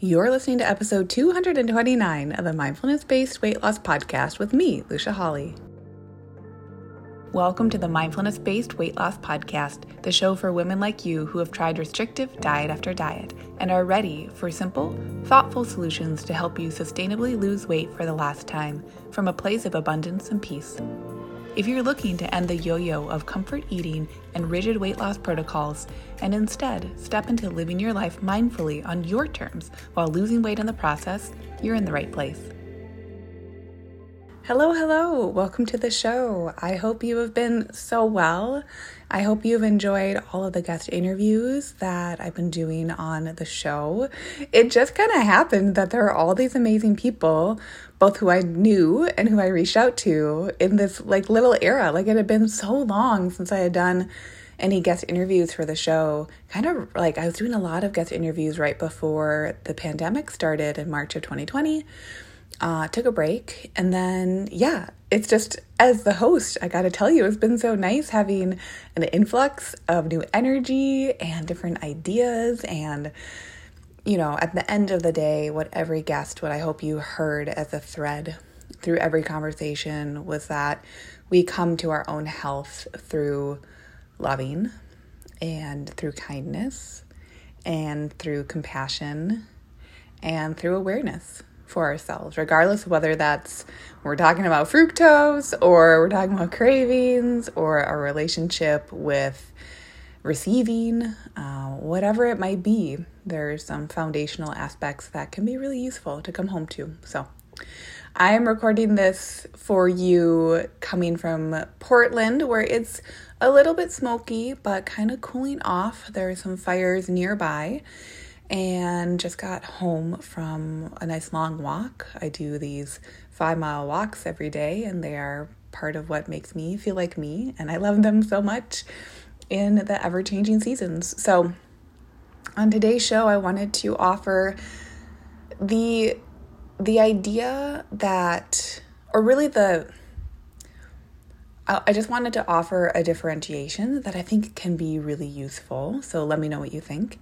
You're listening to episode 229 of the Mindfulness Based Weight Loss Podcast with me, Lucia Hawley. Welcome to the Mindfulness Based Weight Loss Podcast, the show for women like you who have tried restrictive diet after diet and are ready for simple, thoughtful solutions to help you sustainably lose weight for the last time from a place of abundance and peace. If you're looking to end the yo yo of comfort eating and rigid weight loss protocols, and instead step into living your life mindfully on your terms while losing weight in the process, you're in the right place. Hello, hello. Welcome to the show. I hope you have been so well. I hope you've enjoyed all of the guest interviews that I've been doing on the show. It just kind of happened that there are all these amazing people, both who I knew and who I reached out to in this like little era. Like it had been so long since I had done any guest interviews for the show. Kind of like I was doing a lot of guest interviews right before the pandemic started in March of 2020 uh, took a break. And then, yeah, it's just as the host, I got to tell you, it's been so nice having an influx of new energy and different ideas. And, you know, at the end of the day, what every guest, what I hope you heard as a thread through every conversation was that we come to our own health through loving and through kindness and through compassion and through awareness for ourselves, regardless of whether that's we're talking about fructose or we're talking about cravings or our relationship with receiving, uh, whatever it might be. There's some foundational aspects that can be really useful to come home to. So, I am recording this for you coming from Portland, where it's a little bit smoky but kind of cooling off. There are some fires nearby and just got home from a nice long walk. I do these five mile walks every day, and they are part of what makes me feel like me, and I love them so much in the ever changing seasons. So, on today's show, I wanted to offer the the idea that, or really the I just wanted to offer a differentiation that I think can be really useful. So let me know what you think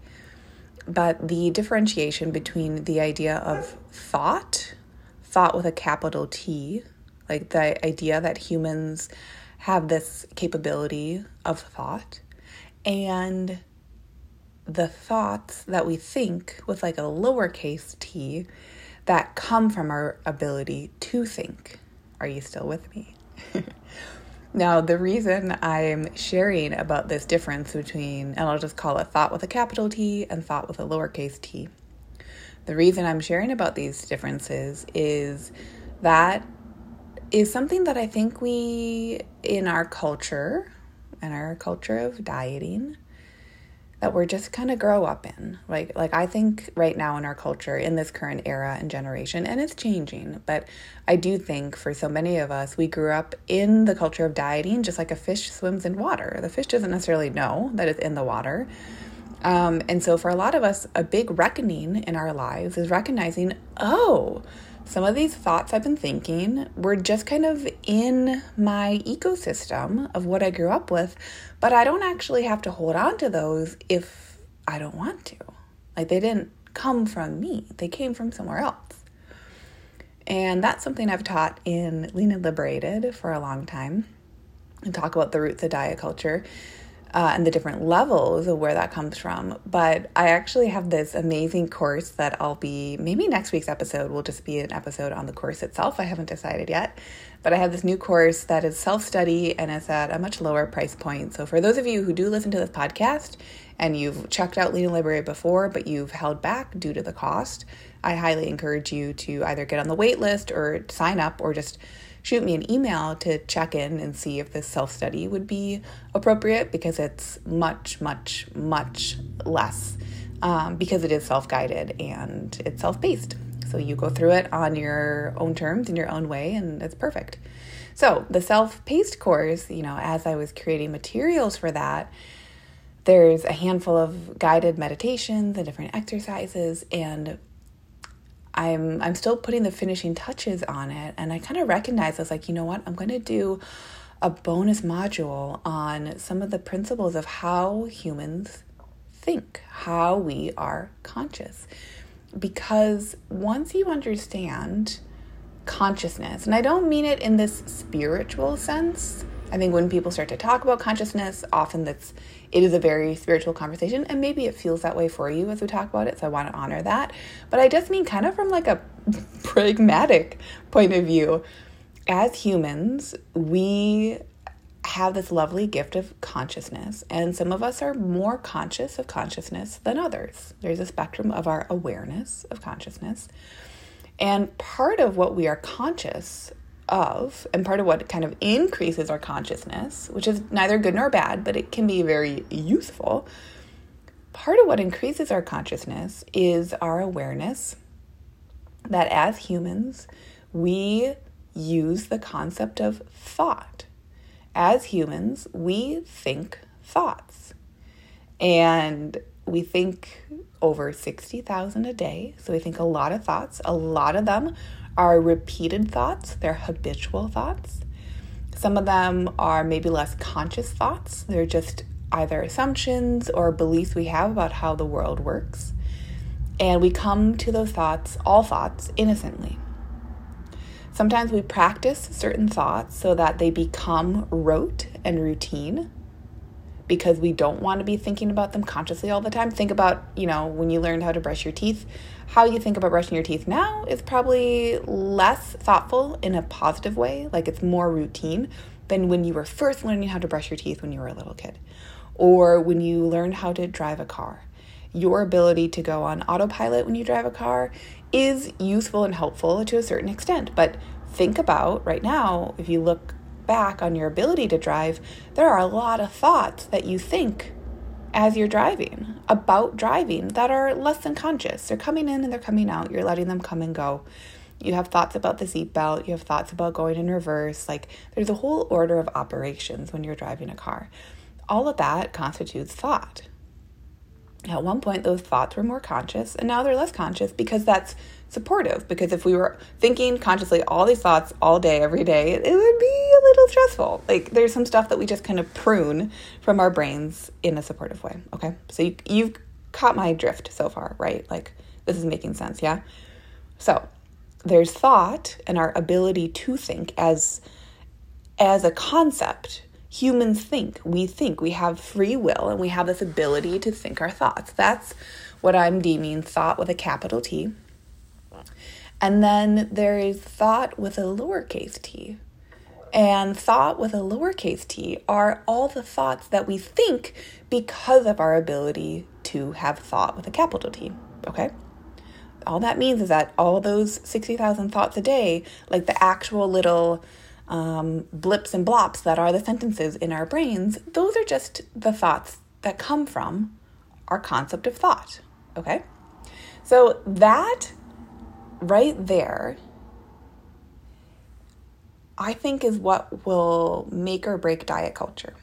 but the differentiation between the idea of thought, thought with a capital T, like the idea that humans have this capability of thought, and the thoughts that we think with like a lowercase t that come from our ability to think. Are you still with me? Now, the reason I'm sharing about this difference between, and I'll just call it thought with a capital T and thought with a lowercase t, the reason I'm sharing about these differences is that is something that I think we, in our culture, and our culture of dieting, that we're just kind of grow up in. Like like I think right now in our culture in this current era and generation and it's changing, but I do think for so many of us we grew up in the culture of dieting just like a fish swims in water. The fish doesn't necessarily know that it's in the water. Um, and so for a lot of us a big reckoning in our lives is recognizing, "Oh, some of these thoughts I've been thinking were just kind of in my ecosystem of what I grew up with, but I don't actually have to hold on to those if I don't want to. Like they didn't come from me, they came from somewhere else. And that's something I've taught in Lean and Liberated for a long time and talk about the roots of diet culture uh, and the different levels of where that comes from. But I actually have this amazing course that I'll be, maybe next week's episode will just be an episode on the course itself. I haven't decided yet. But I have this new course that is self study and it's at a much lower price point. So for those of you who do listen to this podcast and you've checked out Lean and Liberate before, but you've held back due to the cost, I highly encourage you to either get on the wait list or sign up or just shoot me an email to check in and see if this self study would be appropriate because it's much, much, much less um, because it is self guided and it's self paced. So you go through it on your own terms in your own way, and it's perfect. So, the self paced course, you know, as I was creating materials for that, there's a handful of guided meditations and different exercises and I'm I'm still putting the finishing touches on it and I kind of recognize was like, you know what? I'm going to do a bonus module on some of the principles of how humans think, how we are conscious. because once you understand consciousness, and I don't mean it in this spiritual sense. I think when people start to talk about consciousness, often that's it is a very spiritual conversation, and maybe it feels that way for you as we talk about it. So I want to honor that. But I just mean kind of from like a pragmatic point of view. As humans, we have this lovely gift of consciousness, and some of us are more conscious of consciousness than others. There's a spectrum of our awareness of consciousness. And part of what we are conscious of, and part of what kind of increases our consciousness, which is neither good nor bad, but it can be very useful. Part of what increases our consciousness is our awareness that as humans, we use the concept of thought. As humans, we think thoughts. And we think over 60,000 a day. So we think a lot of thoughts. A lot of them are repeated thoughts, they're habitual thoughts. Some of them are maybe less conscious thoughts. They're just either assumptions or beliefs we have about how the world works. And we come to those thoughts, all thoughts, innocently. Sometimes we practice certain thoughts so that they become rote and routine because we don't want to be thinking about them consciously all the time. Think about, you know, when you learned how to brush your teeth, how you think about brushing your teeth now is probably less thoughtful in a positive way, like it's more routine than when you were first learning how to brush your teeth when you were a little kid or when you learned how to drive a car. Your ability to go on autopilot when you drive a car is useful and helpful to a certain extent, but think about right now if you look back on your ability to drive, there are a lot of thoughts that you think as you're driving about driving that are less than conscious. They're coming in and they're coming out. You're letting them come and go. You have thoughts about the seatbelt. You have thoughts about going in reverse. Like there's a whole order of operations when you're driving a car. All of that constitutes thought. At one point, those thoughts were more conscious, and now they're less conscious because that's supportive. Because if we were thinking consciously all these thoughts all day, every day, it would be a little stressful. Like there's some stuff that we just kind of prune from our brains in a supportive way. Okay, so you, you've caught my drift so far, right? Like this is making sense, yeah? So there's thought and our ability to think as as a concept humans think. We think. We have free will and we have this ability to think our thoughts. That's what I'm deeming thought with a capital T. And then there is thought with a lowercase t. And thought with a lowercase t are all the thoughts that we think because of our ability to have thought with a capital T. Okay? All that means is that all those 60,000 thoughts a day, like the actual little um, blips and blops that are the sentences in our brains, those are just the thoughts that come from our concept of thought. Okay? So that right there, I think is what will make or break diet culture.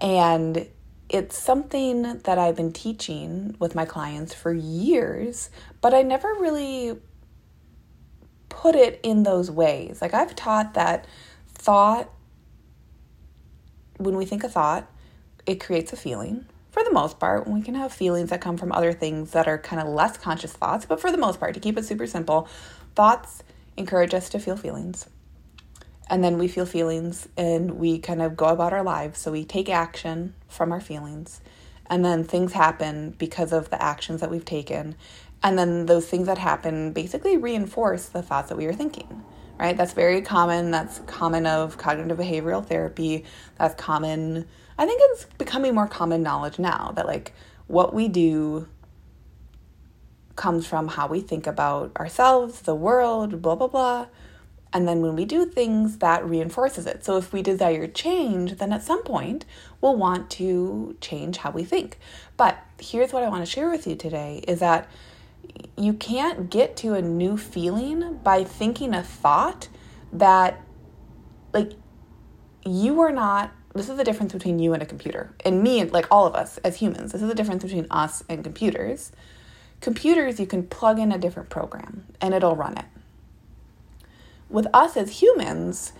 And it's something that I've been teaching with my clients for years, but I never really put it in those ways. Like I've taught that thought, when we think a thought, it creates a feeling. For the most part, we can have feelings that come from other things that are kind of less conscious thoughts, but for the most part, to keep it super simple, thoughts encourage us to feel feelings. And then we feel feelings and we kind of go about our lives. So we take action from our feelings. And then things happen because of the actions that we've taken. And then those things that happen basically reinforce the thoughts that we were thinking, right? That's very common. That's common of cognitive behavioral therapy. That's common. I think it's becoming more common knowledge now that like what we do comes from how we think about ourselves, the world, blah, blah, blah. And then when we do things, that reinforces it. So if we desire change, then at some point we'll want to change how we think. But here's what I want to share with you today is that you can't get to a new feeling by thinking a thought that like you are not this is the difference between you and a computer. And me and like all of us as humans this is the difference between us and computers. Computers you can plug in a different program and it'll run it. With us as humans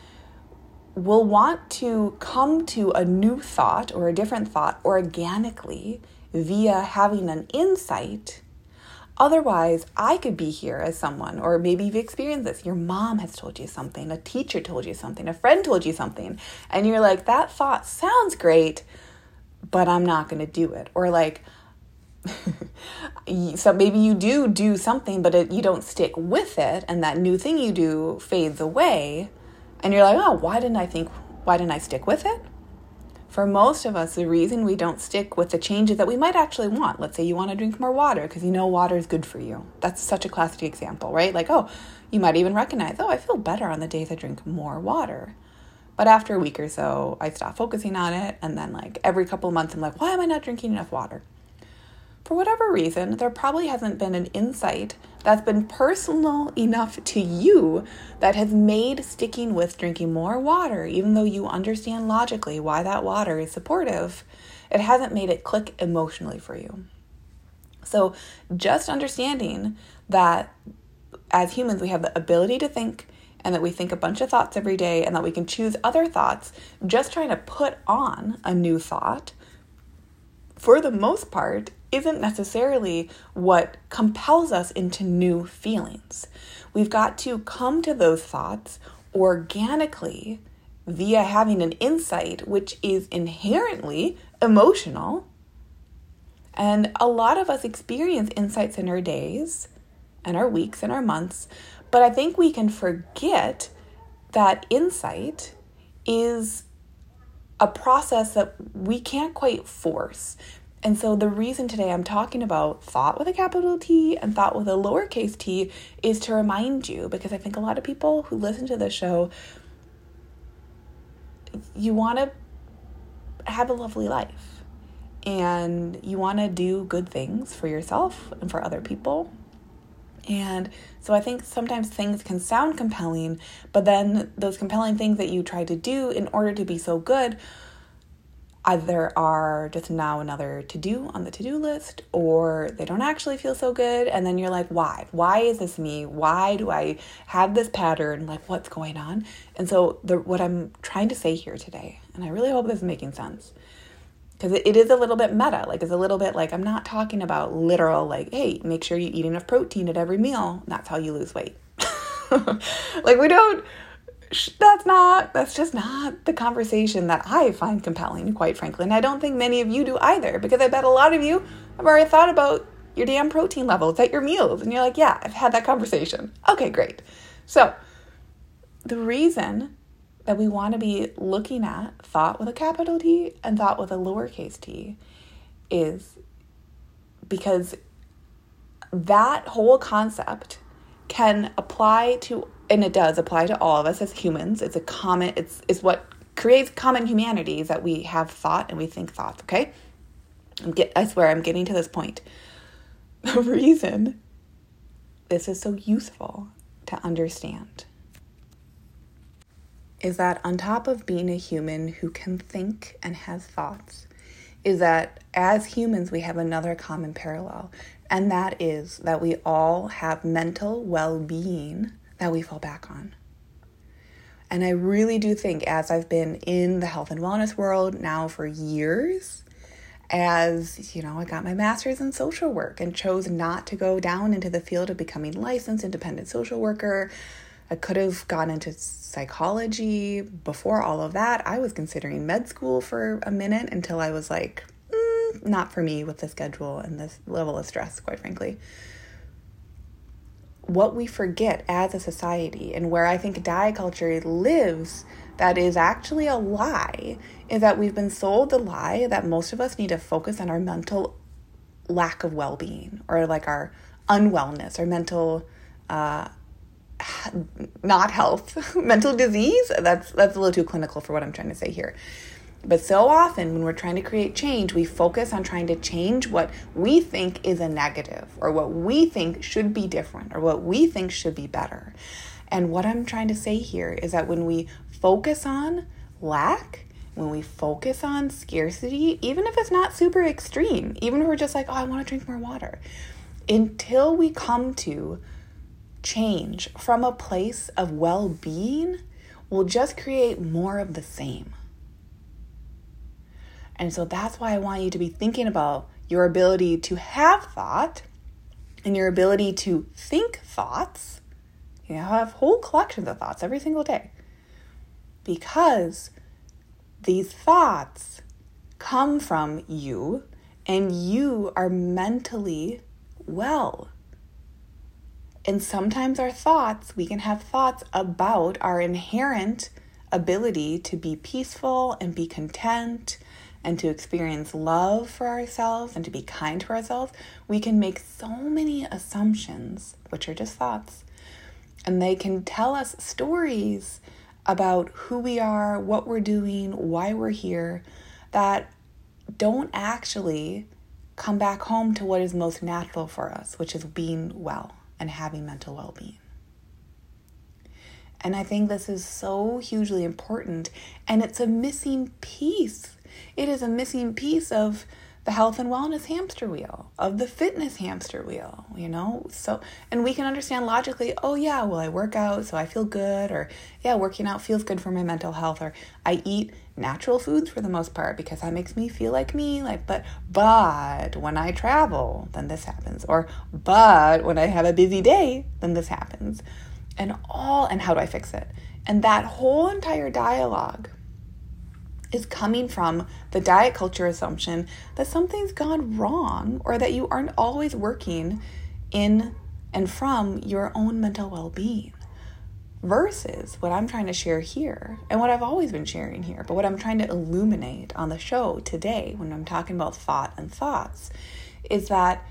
we'll want to come to a new thought or a different thought organically via having an insight Otherwise, I could be here as someone, or maybe you've experienced this. Your mom has told you something, a teacher told you something, a friend told you something, and you're like, that thought sounds great, but I'm not going to do it. Or like, so maybe you do do something, but it, you don't stick with it, and that new thing you do fades away, and you're like, oh, why didn't I think, why didn't I stick with it? For most of us, the reason we don't stick with the changes that we might actually want, let's say you want to drink more water because you know water is good for you. That's such a classic example, right? Like, oh, you might even recognize, oh, I feel better on the days I drink more water. But after a week or so, I stop focusing on it. And then, like, every couple of months, I'm like, why am I not drinking enough water? For whatever reason, there probably hasn't been an insight that's been personal enough to you that has made sticking with drinking more water, even though you understand logically why that water is supportive, it hasn't made it click emotionally for you. So, just understanding that as humans, we have the ability to think and that we think a bunch of thoughts every day and that we can choose other thoughts, just trying to put on a new thought, for the most part, isn't necessarily what compels us into new feelings. We've got to come to those thoughts organically via having an insight which is inherently emotional. And a lot of us experience insights in our days and our weeks and our months, but I think we can forget that insight is a process that we can't quite force. And so, the reason today I'm talking about thought with a capital T and thought with a lowercase t is to remind you because I think a lot of people who listen to this show, you want to have a lovely life and you want to do good things for yourself and for other people. And so I think sometimes things can sound compelling, but then those compelling things that you try to do in order to be so good either are just now another to do on the to do list or they don't actually feel so good. And then you're like, why? Why is this me? Why do I have this pattern? Like, what's going on? And so, the, what I'm trying to say here today, and I really hope this is making sense, because it, it is a little bit meta. Like, it's a little bit like I'm not talking about literal, like, hey, make sure you eat enough protein at every meal. That's how you lose weight. like, we don't that's not that's just not the conversation that I find compelling, quite frankly. And I don't think many of you do either, because I bet a lot of you have already thought about your damn protein levels at your meals. And you're like, yeah, I've had that conversation. Okay, great. So the reason that we want to be looking at thought with a capital T and thought with a lowercase t is because that whole concept can apply to and it does apply to all of us as humans. It's a common, it's, it's what creates common humanity is that we have thought and we think thoughts, okay? Get, I swear I'm getting to this point. The reason this is so useful to understand is that on top of being a human who can think and has thoughts, is that as humans we have another common parallel, and that is that we all have mental well being that we fall back on. And I really do think, as I've been in the health and wellness world now for years, as you know, I got my master's in social work and chose not to go down into the field of becoming licensed independent social worker. I could have gone into psychology before all of that. I was considering med school for a minute until I was like, mm, not for me with the schedule and this level of stress, quite frankly what we forget as a society and where I think diet culture lives that is actually a lie is that we've been sold the lie that most of us need to focus on our mental lack of well being or like our unwellness or mental uh, not health, mental disease. That's that's a little too clinical for what I'm trying to say here. But so often, when we're trying to create change, we focus on trying to change what we think is a negative or what we think should be different or what we think should be better. And what I'm trying to say here is that when we focus on lack, when we focus on scarcity, even if it's not super extreme, even if we're just like, oh, I want to drink more water, until we come to change from a place of well being, we'll just create more of the same. And so that's why I want you to be thinking about your ability to have thought and your ability to think thoughts. You have whole collections of thoughts every single day. Because these thoughts come from you and you are mentally well. And sometimes our thoughts, we can have thoughts about our inherent ability to be peaceful and be content and to experience love for ourselves and to be kind to ourselves, we can make so many assumptions, which are just thoughts, and they can tell us stories about who we are, what we're doing, why we're here, that don't actually come back home to what is most natural for us, which is being well and having mental well being. And I think this is so hugely important, and it's a missing piece. It is a missing piece of the health and wellness hamster wheel, of the fitness hamster wheel, you know? So, and we can understand logically, oh, yeah, well, I work out, so I feel good, or yeah, working out feels good for my mental health, or I eat natural foods for the most part because that makes me feel like me, like, but, but when I travel, then this happens, or but when I have a busy day, then this happens, and all, and how do I fix it? And that whole entire dialogue is coming from the diet culture assumption that something's gone wrong or that you aren't always working in and from your own mental well being. Versus what I'm trying to share here, and what I've always been sharing here, but what I'm trying to illuminate on the show today when I'm talking about thought and thoughts, is that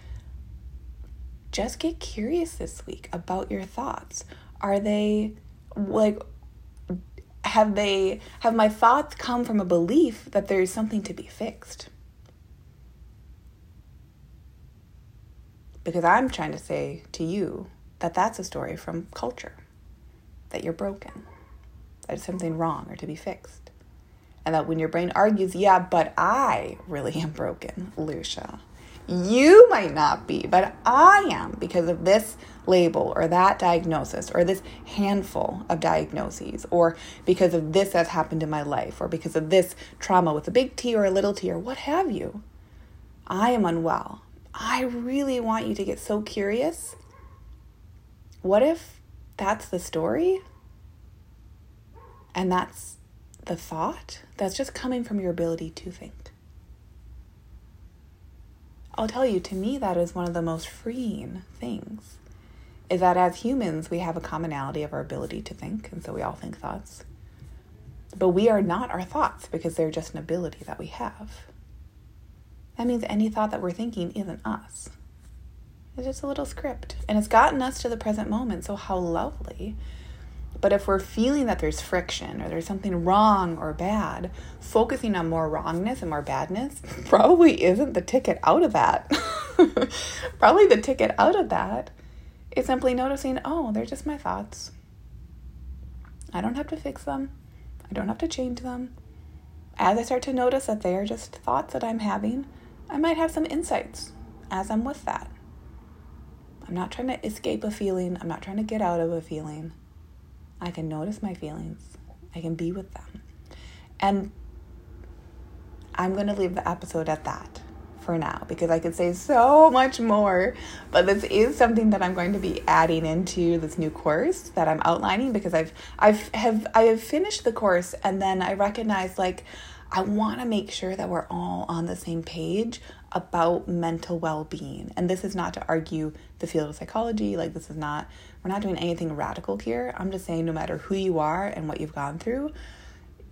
just get curious this week about your thoughts. Are they like have they have my thoughts come from a belief that there is something to be fixed? Because i'm trying to say to you that that's a story from culture that you're broken that something wrong or to be fixed. And that when your brain argues yeah but i really am broken lucia. You might not be, but I am because of this label or that diagnosis or this handful of diagnoses or because of this that's happened in my life or because of this trauma with a big T or a little t or what have you. I am unwell. I really want you to get so curious. What if that's the story? And that's the thought that's just coming from your ability to think. I'll tell you, to me, that is one of the most freeing things. Is that as humans, we have a commonality of our ability to think, and so we all think thoughts. But we are not our thoughts because they're just an ability that we have. That means any thought that we're thinking isn't us. It's just a little script. And it's gotten us to the present moment, so how lovely but if we're feeling that there's friction or there's something wrong or bad, focusing on more wrongness and more badness probably isn't the ticket out of that. probably the ticket out of that is simply noticing, oh, they're just my thoughts. I don't have to fix them. I don't have to change them. As I start to notice that they are just thoughts that I'm having, I might have some insights as I'm with that. I'm not trying to escape a feeling, I'm not trying to get out of a feeling. I can notice my feelings. I can be with them. And I'm going to leave the episode at that for now because I could say so much more. But this is something that I'm going to be adding into this new course that I'm outlining because I've I've have I have finished the course and then I recognize like I want to make sure that we're all on the same page about mental well-being. And this is not to argue the field of psychology, like this is not we're not doing anything radical here. I'm just saying no matter who you are and what you've gone through,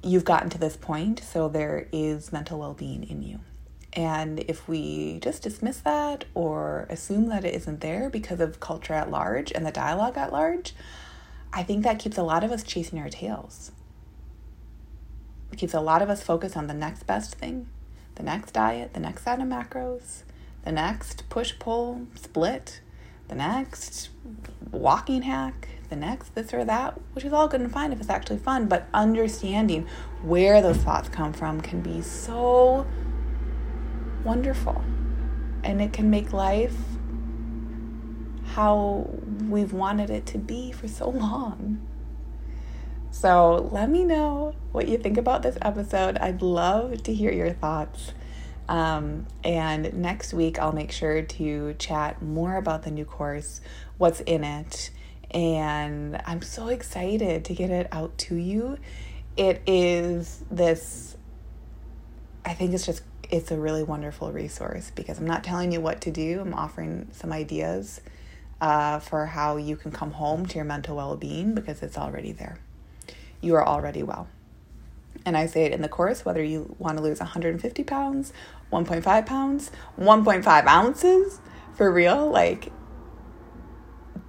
you've gotten to this point, so there is mental well-being in you. And if we just dismiss that or assume that it isn't there because of culture at large and the dialogue at large, I think that keeps a lot of us chasing our tails. It keeps a lot of us focused on the next best thing, the next diet, the next set of macros, the next push pull split, the next walking hack, the next this or that, which is all good and fine if it's actually fun, but understanding where those thoughts come from can be so wonderful. And it can make life how we've wanted it to be for so long. So let me know what you think about this episode. I'd love to hear your thoughts. Um, and next week, I'll make sure to chat more about the new course, what's in it, and I'm so excited to get it out to you. It is this, I think it's just, it's a really wonderful resource because I'm not telling you what to do, I'm offering some ideas uh, for how you can come home to your mental well being because it's already there. You are already well. And I say it in the course whether you want to lose 150 pounds, 1.5 pounds, 1.5 ounces, for real, like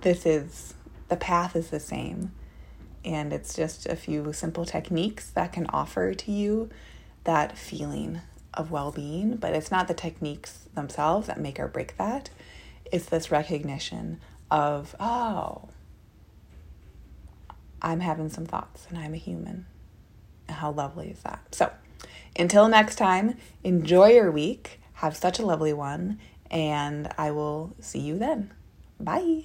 this is the path is the same. And it's just a few simple techniques that can offer to you that feeling of well being. But it's not the techniques themselves that make or break that. It's this recognition of, oh, I'm having some thoughts and I'm a human. How lovely is that? So, until next time, enjoy your week. Have such a lovely one. And I will see you then. Bye.